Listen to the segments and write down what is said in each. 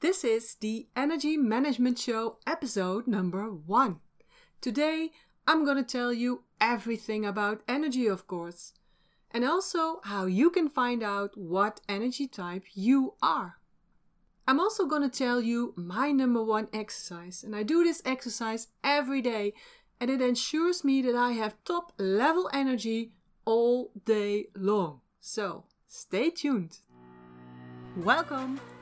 This is the Energy Management Show episode number one. Today, I'm to tell you everything about energy, of course, and also how you can find out what energy type you are. I'm also to tell you my number one exercise, and I do this exercise every day, and it ensures me that I have top level energy all day long. So, stay tuned. Welcome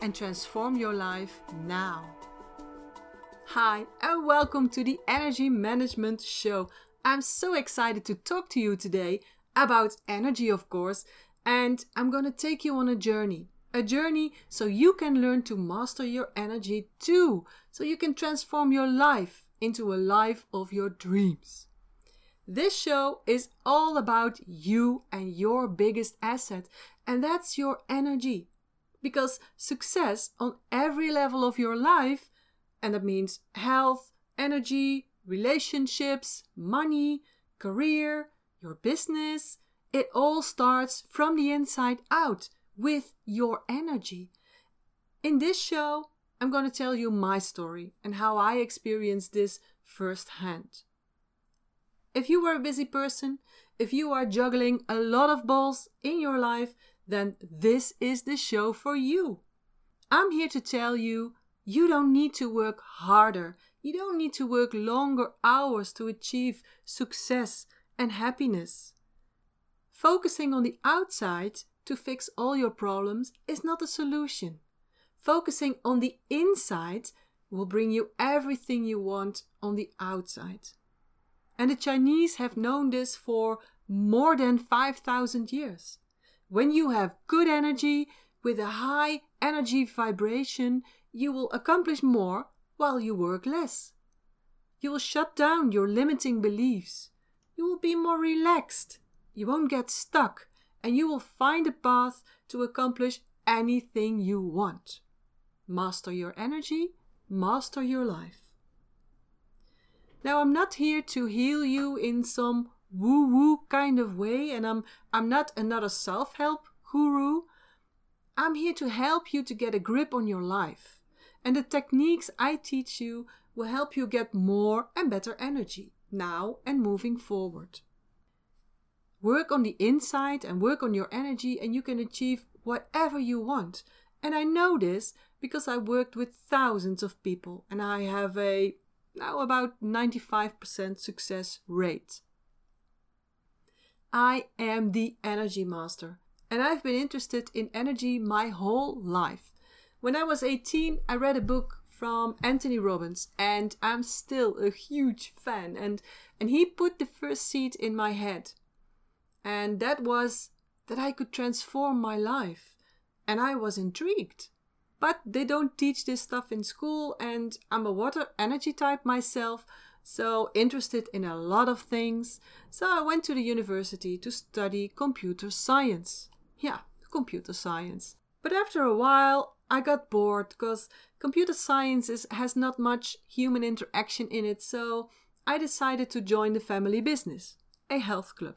and transform your life now. Hi, and welcome to the Energy Management Show. I'm so excited to talk to you today about energy, of course, and I'm going to take you on a journey. A journey so you can learn to master your energy too, so you can transform your life into a life of your dreams. This show is all about you and your biggest asset, and that's your energy. Because success on every level of your life, and that means health, energy, relationships, money, career, your business, it all starts from the inside out with your energy. In this show, I'm going to tell you my story and how I experienced this firsthand. If you are a busy person, if you are juggling a lot of balls in your life, then this is the show for you. I'm here to tell you you don't need to work harder. You don't need to work longer hours to achieve success and happiness. Focusing on the outside to fix all your problems is not a solution. Focusing on the inside will bring you everything you want on the outside. And the Chinese have known this for more than 5,000 years. When you have good energy with a high energy vibration, you will accomplish more while you work less. You will shut down your limiting beliefs. You will be more relaxed. You won't get stuck and you will find a path to accomplish anything you want. Master your energy, master your life. Now, I'm not here to heal you in some woo woo kind of way, and I'm, I'm not another self help guru. I'm here to help you to get a grip on your life. And the techniques I teach you will help you get more and better energy now and moving forward. Work on the inside and work on your energy, and you can achieve whatever you want. And I know this because I worked with thousands of people and I have a now about 95% success rate. I am the energy master and I've been interested in energy my whole life. When I was 18, I read a book from Anthony Robbins and I'm still a huge fan and and he put the first seed in my head. And that was that I could transform my life. And I was intrigued. But they don't teach this stuff in school, and I'm a water energy type myself, so interested in a lot of things. So I went to the university to study computer science. Yeah, computer science. But after a while, I got bored because computer science is, has not much human interaction in it, so I decided to join the family business, a health club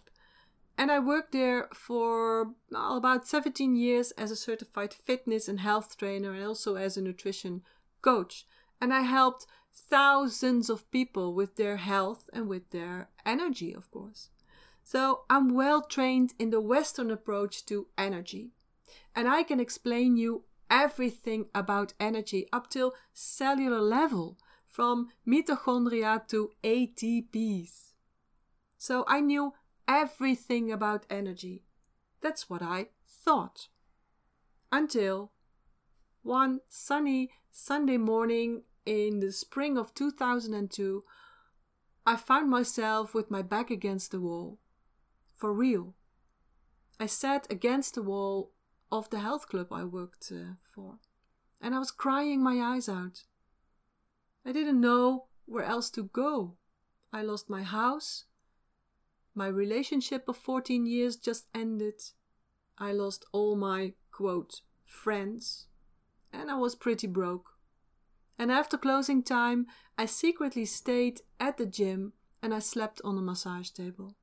and I worked there for well, about 17 years as a certified fitness and health trainer and also as a nutrition coach. And I helped thousands of people with their health and with their energy, of course. So I'm well trained in the Western approach to energy. And I can explain you everything about energy up till cellular level, from mitochondria to ATPs. So I knew everything about energy. That's what I thought. Until one sunny Sunday morning in the spring of 2002, I found myself with my back against the wall. For real. I sat against the wall of the health club I worked uh, for. and I was crying my eyes out. I didn't know where else to go. I lost my house. My relationship of 14 years just ended. I lost all my, quote, friends. And I was pretty broke. And after closing time, I secretly stayed at the gym and I slept on a massage table.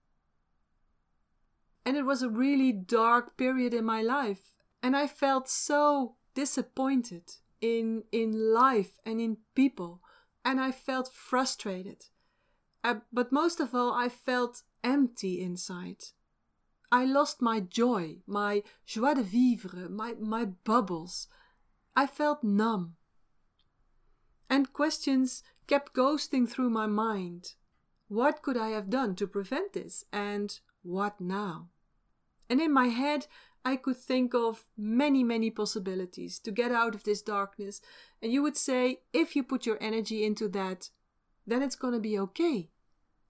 And it was a really dark period in my life. And I felt so disappointed in, in life and in people. And I felt frustrated. Uh, but most of all, I felt empty inside. I lost my joy, my joie de vivre, my, my bubbles. I felt numb. And questions kept ghosting through my mind. What could I have done to prevent this? And what now? And in my head, I could think of many, many possibilities to get out of this darkness. And you would say, if you put your energy into that, then it's going to be okay.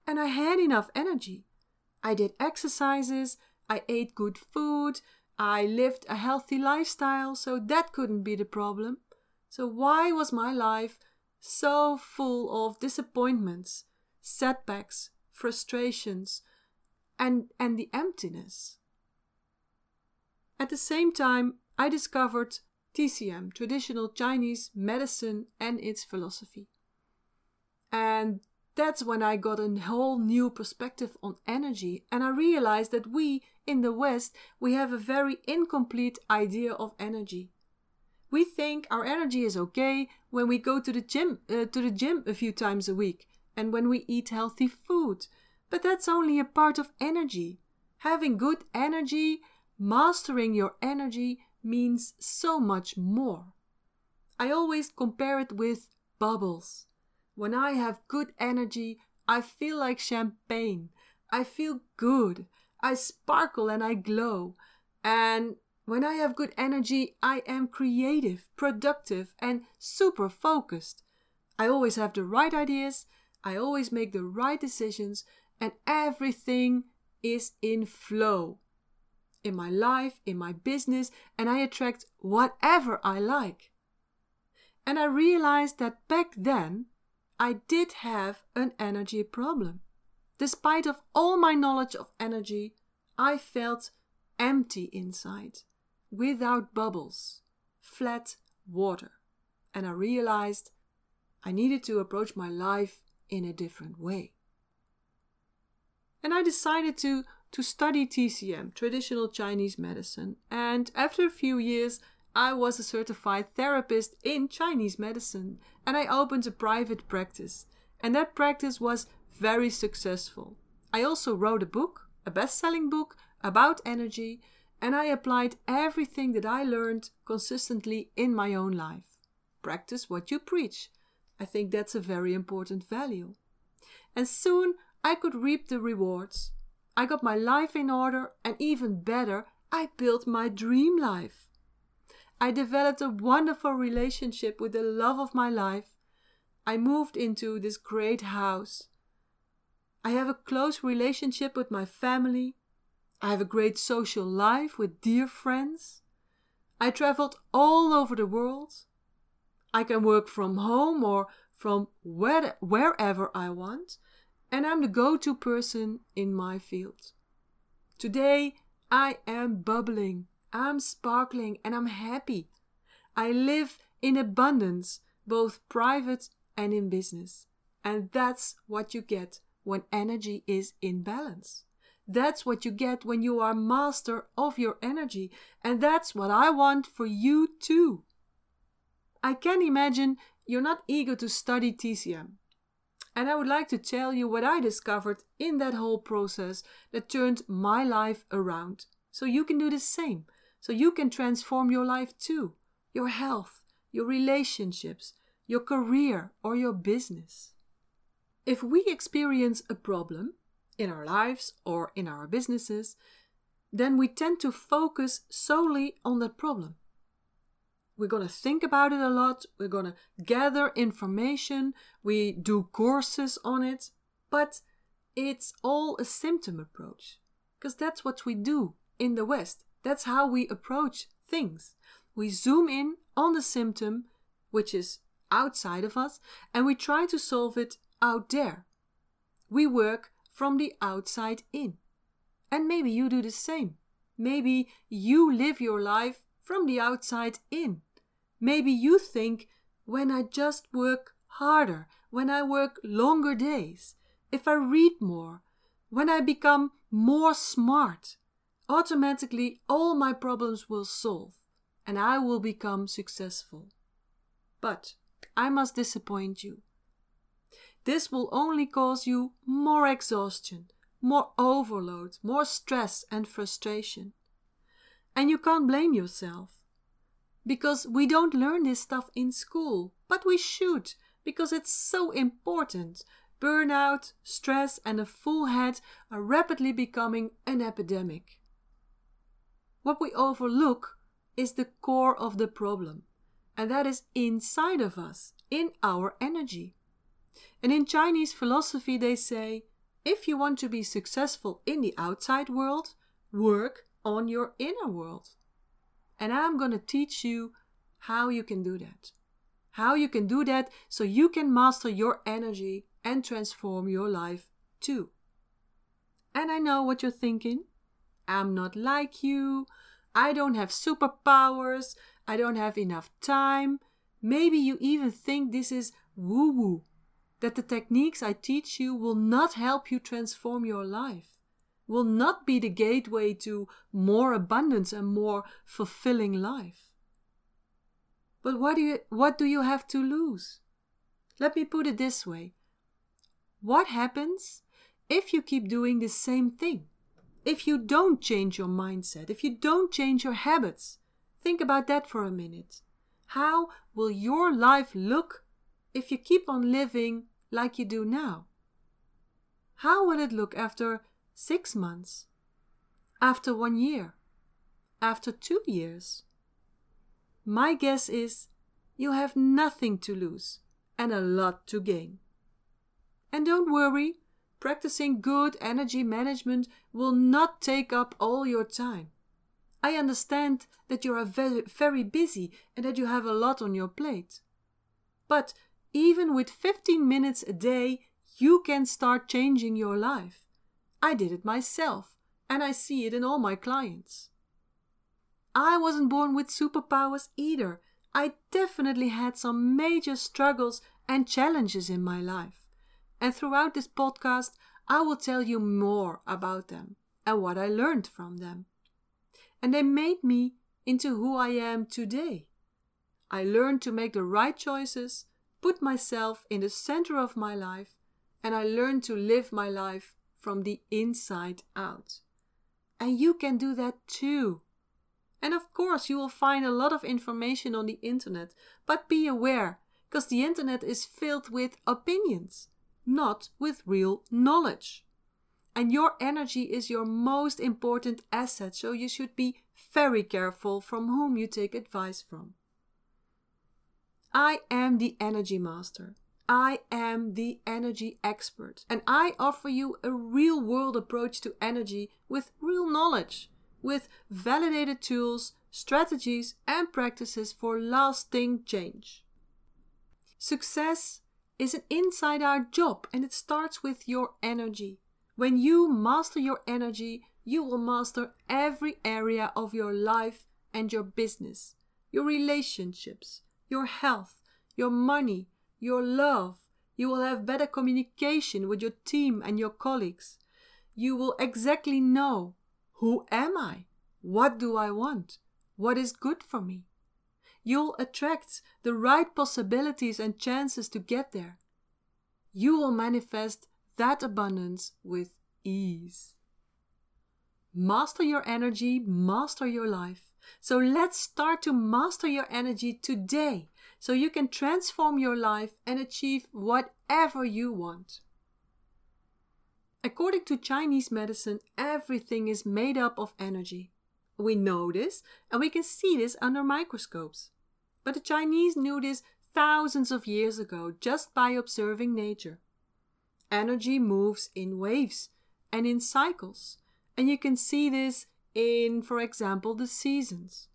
And I had enough energy. I did exercises, I ate good food, I lived a healthy lifestyle, so that couldn't be the problem. So, why was my life so full of disappointments, setbacks, frustrations, and, and the emptiness? At the same time, I discovered TCM, traditional Chinese medicine, and its philosophy. And that's when I got a whole new perspective on energy, and I realized that we in the West we have a very incomplete idea of energy. We think our energy is okay when we go to the gym uh, to the gym a few times a week and when we eat healthy food, but that's only a part of energy. Having good energy Mastering your energy means so much more. I always compare it with bubbles. When I have good energy, I feel like champagne. I feel good. I sparkle and I glow. And when I have good energy, I am creative, productive, and super focused. I always have the right ideas, I always make the right decisions, and everything is in flow in my life, in my business, and I attract whatever I like. And I realized that back then I did have an energy problem. Despite of all my knowledge of energy, I felt empty inside, without bubbles, flat water. And I realized I needed to approach my life in a different way. And I decided to to study TCM, traditional Chinese medicine, and after a few years, I was a certified therapist in Chinese medicine and I opened a private practice. And that practice was very successful. I also wrote a book, a best selling book about energy, and I applied everything that I learned consistently in my own life. Practice what you preach. I think that's a very important value. And soon I could reap the rewards. I got my life in order, and even better, I built my dream life. I developed a wonderful relationship with the love of my life. I moved into this great house. I have a close relationship with my family. I have a great social life with dear friends. I traveled all over the world. I can work from home or from where, wherever I want and I'm the go to person in my field. Today, I am bubbling, I'm sparkling, and I'm happy. I live in abundance, both private and in business. And that's what you get when energy is in balance. That's what you get when you are master of your energy. And that's what I want for you too. I can imagine you're not eager to study TCM and I would like to tell you what I discovered in that whole process that turned my life around. So you can do the same. So you can transform your life too your health, your relationships, your career, or your business. If we experience a problem in our lives or in our businesses, then we tend to focus solely on that problem. We're going to think about it a lot. We're going to gather information. We do courses on it. But it's all a symptom approach because that's what we do in the West. That's how we approach things. we zoom in on the symptom, which is outside of us, and we try to solve it out there. We work from the outside in. And maybe you do the same. Maybe you live your life from the outside in. Maybe you think, when I just work harder, when I work longer days, if I read more, when I become more smart, automatically all my problems will solve and I will become successful. But I must disappoint you. This will only cause you more exhaustion, more overload, more stress and frustration. And you can't blame yourself. Because we don't learn this stuff in school, but we should, because it's so important. Burnout, stress, and a full head are rapidly becoming an epidemic. What we overlook is the core of the problem, and that is inside of us, in our energy. And in Chinese philosophy, they say if you want to be successful in the outside world, work on your inner world. And I'm going to teach you how you can do that. How you can do that so you can master your energy and transform your life too. And I know what you're thinking. I'm not like you. I don't have superpowers. I don't have enough time. Maybe you even think this is woo woo, that the techniques I teach you will not help you transform your life, will not be the gateway to more abundance and more fulfilling life. But what do you, what do you have to lose? Let me put it this way What happens if you keep doing the same thing? if you don't change your mindset, if you don't change your habits. Think about that for a minute. How will your life look if you keep on living like you do now? How will it look after six months? After one year? After two years? My guess is you have nothing to lose and a lot to gain. And don't worry Practicing good energy management will not take up all your time. I understand that you are very, very busy and that you have a lot on your plate. But even with 15 minutes a day, you can start changing your life. I did it myself, and I see it in all my clients. I wasn't born with superpowers either. I definitely had some major struggles and challenges in my life and throughout this podcast, I will tell you more about them and what I learned from them. And they made me into who I am today. I learned to make the right choices, put myself in the center of my life, and I learned to live my life from the inside out. And you can do that too. And of course, you will find a lot of information on the internet, but be aware, because the internet is filled with opinions not with real knowledge. And your energy is your most important asset, so you should be very careful from whom you take advice from. I am the energy master. I am the energy expert, and I offer you a real world approach to energy with real knowledge, with validated tools, strategies, and practices for lasting change. Success is an inside out job and it starts with your energy. When you master your energy, you will master every area of your life and your business, your relationships, your health, your money, your love. You will have better communication with your team and your colleagues. You will exactly know who am I? What do I want? What is good for me? you'll attract the right possibilities and chances to get there. You will manifest that abundance with ease. Master your energy, master your life. So let's start to master your energy today so you can transform your life and achieve whatever you want. According to Chinese medicine, everything is made up of energy. We know this and we can see this under microscopes. But the Chinese knew this thousands of years ago just by observing nature. Energy moves in waves and in cycles, and you can see this in, for example, the seasons.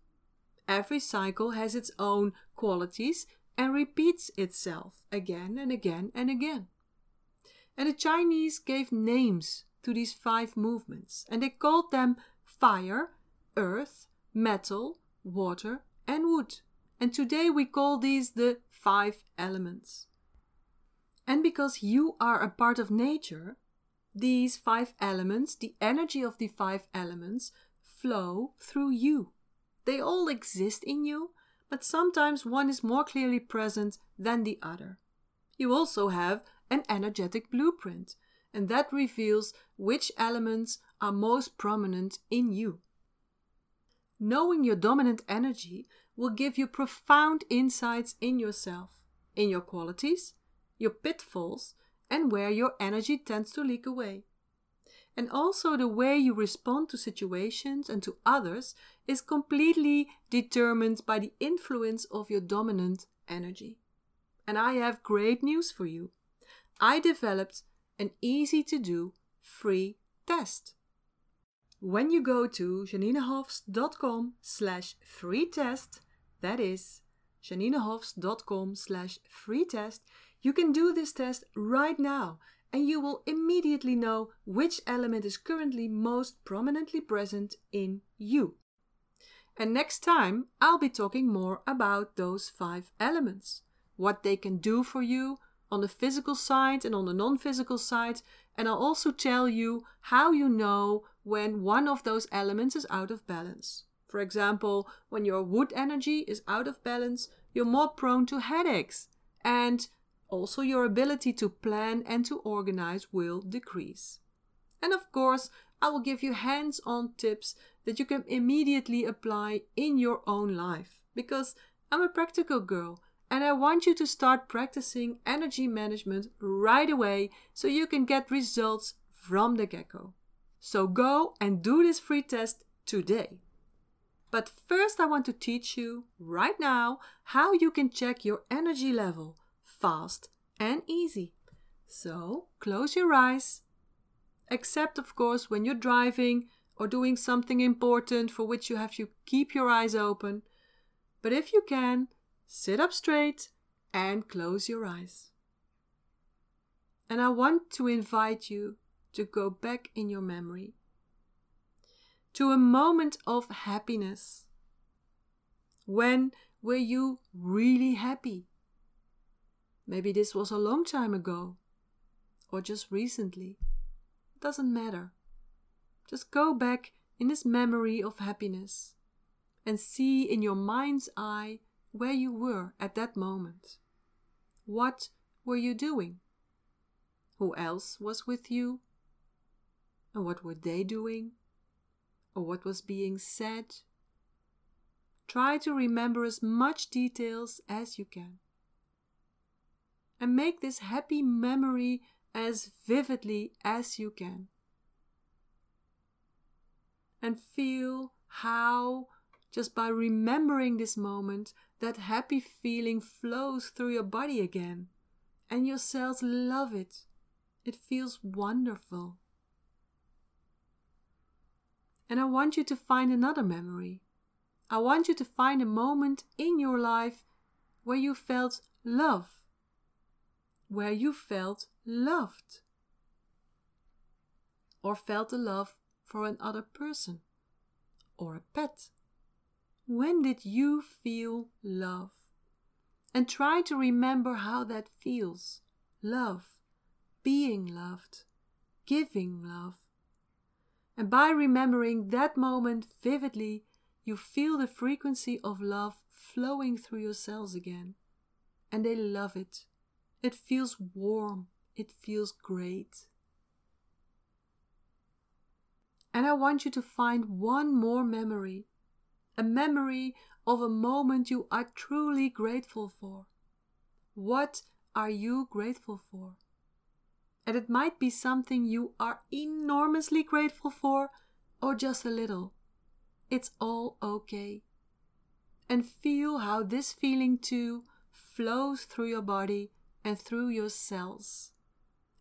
every cycle has its own qualities and repeats itself again and again and again. And the Chinese gave names to these five movements, and they called them fire, earth, metal, water, and wood. And today we call these the five elements. And because you are a part of nature, these five elements, the energy of the five elements, flow through you. They all exist in you, but sometimes one is more clearly present than the other. You also have an energetic blueprint, and that reveals which elements are most prominent in you. Knowing your dominant energy will give you profound insights in yourself, in your qualities, your pitfalls, and where your energy tends to leak away. And also, the way you respond to situations and to others is completely determined by the influence of your dominant energy. And I have great news for you. I developed an easy to do free test. When you go to janinehofs.com slash free test, that is janinehofs.com slash free test, you can do this test right now and you will immediately know which element is currently most prominently present in you. And next time, I'll be talking more about those five elements, what they can do for you on the physical side and on the non physical side, and I'll also tell you how you know when one of those elements is out of balance. For example, when your wood energy is out of balance, you're more prone to headaches, and also your ability to plan and to organize will decrease. And of course, I will give you hands on tips that you can immediately apply in your own life because I'm a practical girl and I want you to start practicing energy management right away so you can get results from the get go. So go and do this free test today. But first, I want to teach you right now how you can check your energy level fast and easy. So close your eyes, except, of course, when you're driving or doing something important for which you have to keep your eyes open. But if you can, sit up straight and close your eyes. And I want to invite you to go back in your memory to a moment of happiness. When were you really happy? Maybe this was a long time ago or just recently. Doesn't matter. Just go back in this memory of happiness and see in your mind's eye where you were at that moment. What were you doing? Who else was with you? And what were they doing? Or what was being said? Try to remember as much details as you can. And make this happy memory as vividly as you can and feel how, just by remembering this moment, that happy feeling flows through your body again. And your cells love it. It feels wonderful. And I want you to find another memory. I want you to find a moment in your life where you felt love, where you felt loved, or felt the love for another person or a pet? When did you feel love? And try to remember how that feels love, being loved, giving love. And by remembering that moment vividly, you feel the frequency of love flowing through your cells again. And they love it. It feels warm. It feels great. And I want you to find one more memory a memory of a moment you are truly grateful for. What are you grateful for? And it might be something you are enormously grateful for, or just a little. It's all okay. And feel how this feeling too flows through your body and through your cells.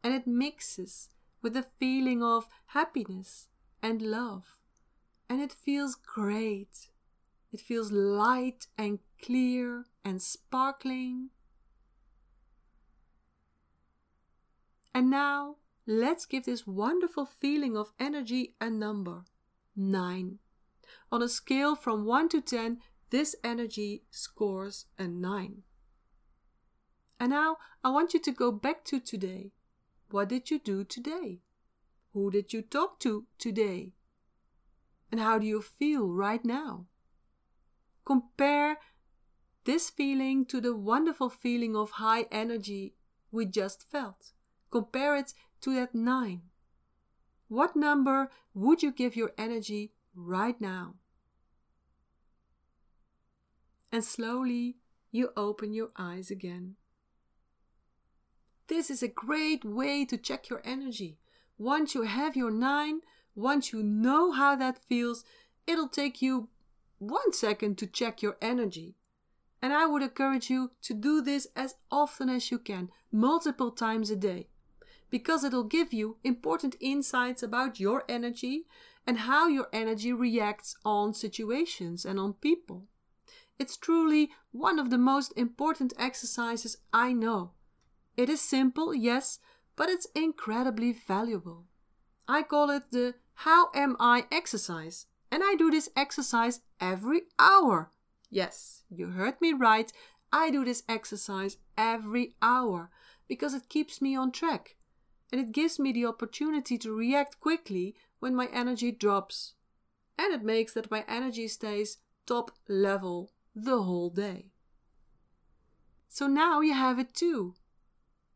And it mixes with the feeling of happiness and love. And it feels great. It feels light and clear and sparkling. And now let's give this wonderful feeling of energy a number 9. On a scale from 1 to 10, this energy scores a 9. And now I want you to go back to today. What did you do today? Who did you talk to today? And how do you feel right now? Compare this feeling to the wonderful feeling of high energy we just felt. Compare it to that 9. What number would you give your energy right now? And slowly you open your eyes again. This is a great way to check your energy. Once you have your 9, once you know how that feels, it'll take you one second to check your energy. And I would encourage you to do this as often as you can, multiple times a day because it'll give you important insights about your energy and how your energy reacts on situations and on people. It's truly one of the most important exercises I know. It is simple, yes, but it's incredibly valuable. I call it the How Am I exercise, and I do this exercise every hour. Yes, you heard me right. I do this exercise every hour because it keeps me on track and it gives me the opportunity to react quickly when my energy drops. And it makes that my energy stays top level the whole day. So now you have it too.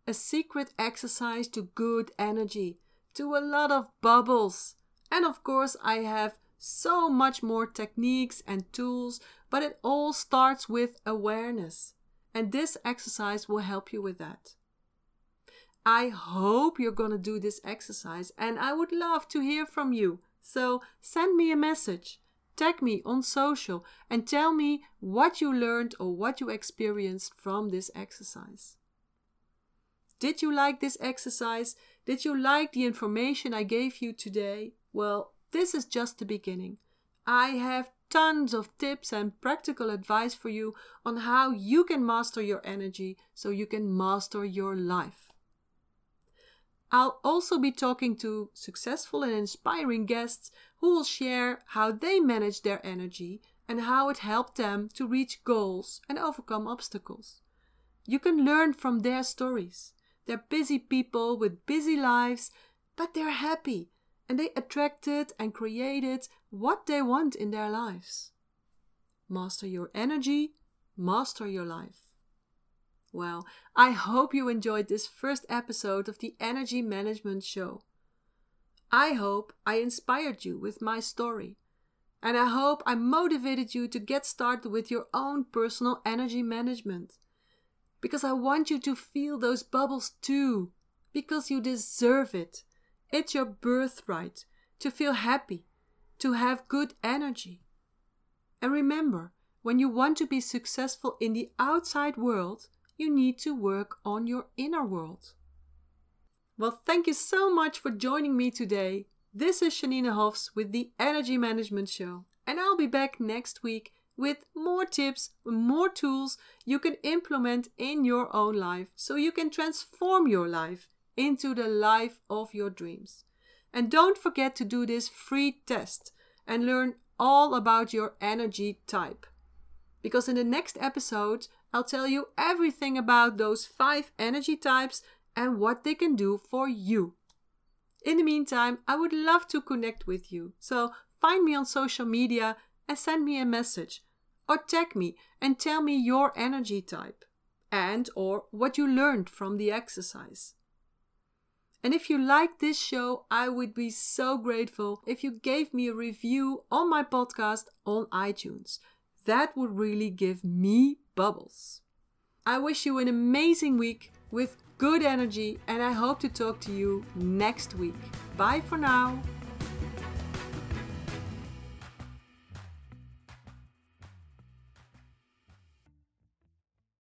A secret exercise to good energy, to a lot of bubbles. And of course, I have so much more techniques and tools, but it all starts with awareness. And this exercise will help you with that. I hope you're going to do this exercise and I would love to hear from you. So send me a message, tag me on social, and tell me what you learned or what you experienced from this exercise. Did you like this exercise? Did you like the information I gave you today? Well, this is just the beginning. I have tons of tips and practical advice for you on how you can master your energy so you can master your life. I'll also be talking to successful and inspiring guests who will share how they manage their energy and how it helped them to reach goals and overcome obstacles. You can learn from their stories. They're busy people with busy lives, but they're happy and they attracted and created what they want in their lives. Master your energy, master your life. Well, I hope you enjoyed this first episode of the Energy Management Show. I hope I inspired you with my story. And I hope I motivated you to get started with your own personal energy management. Because I want you to feel those bubbles too. Because you deserve it. It's your birthright to feel happy, to have good energy. And remember, when you want to be successful in the outside world, you need to work on your inner world. Well, thank you so much for joining me today. This is Janine Hofs with the Energy Management Show, and I'll be back next week with more tips, more tools you can implement in your own life so you can transform your life into the life of your dreams. And don't forget to do this free test and learn all about your energy type. Because in the next episode, I'll tell you everything about those five energy types and what they can do for you. In the meantime, I would love to connect with you. So find me on social media and send me a message or tag me and tell me your energy type and or what you learned from the exercise. And if you like this show, I would be so grateful if you gave me a review on my podcast on iTunes. That would really give me bubbles. I wish you an amazing week with good energy, and I hope to talk to you next week. Bye for now.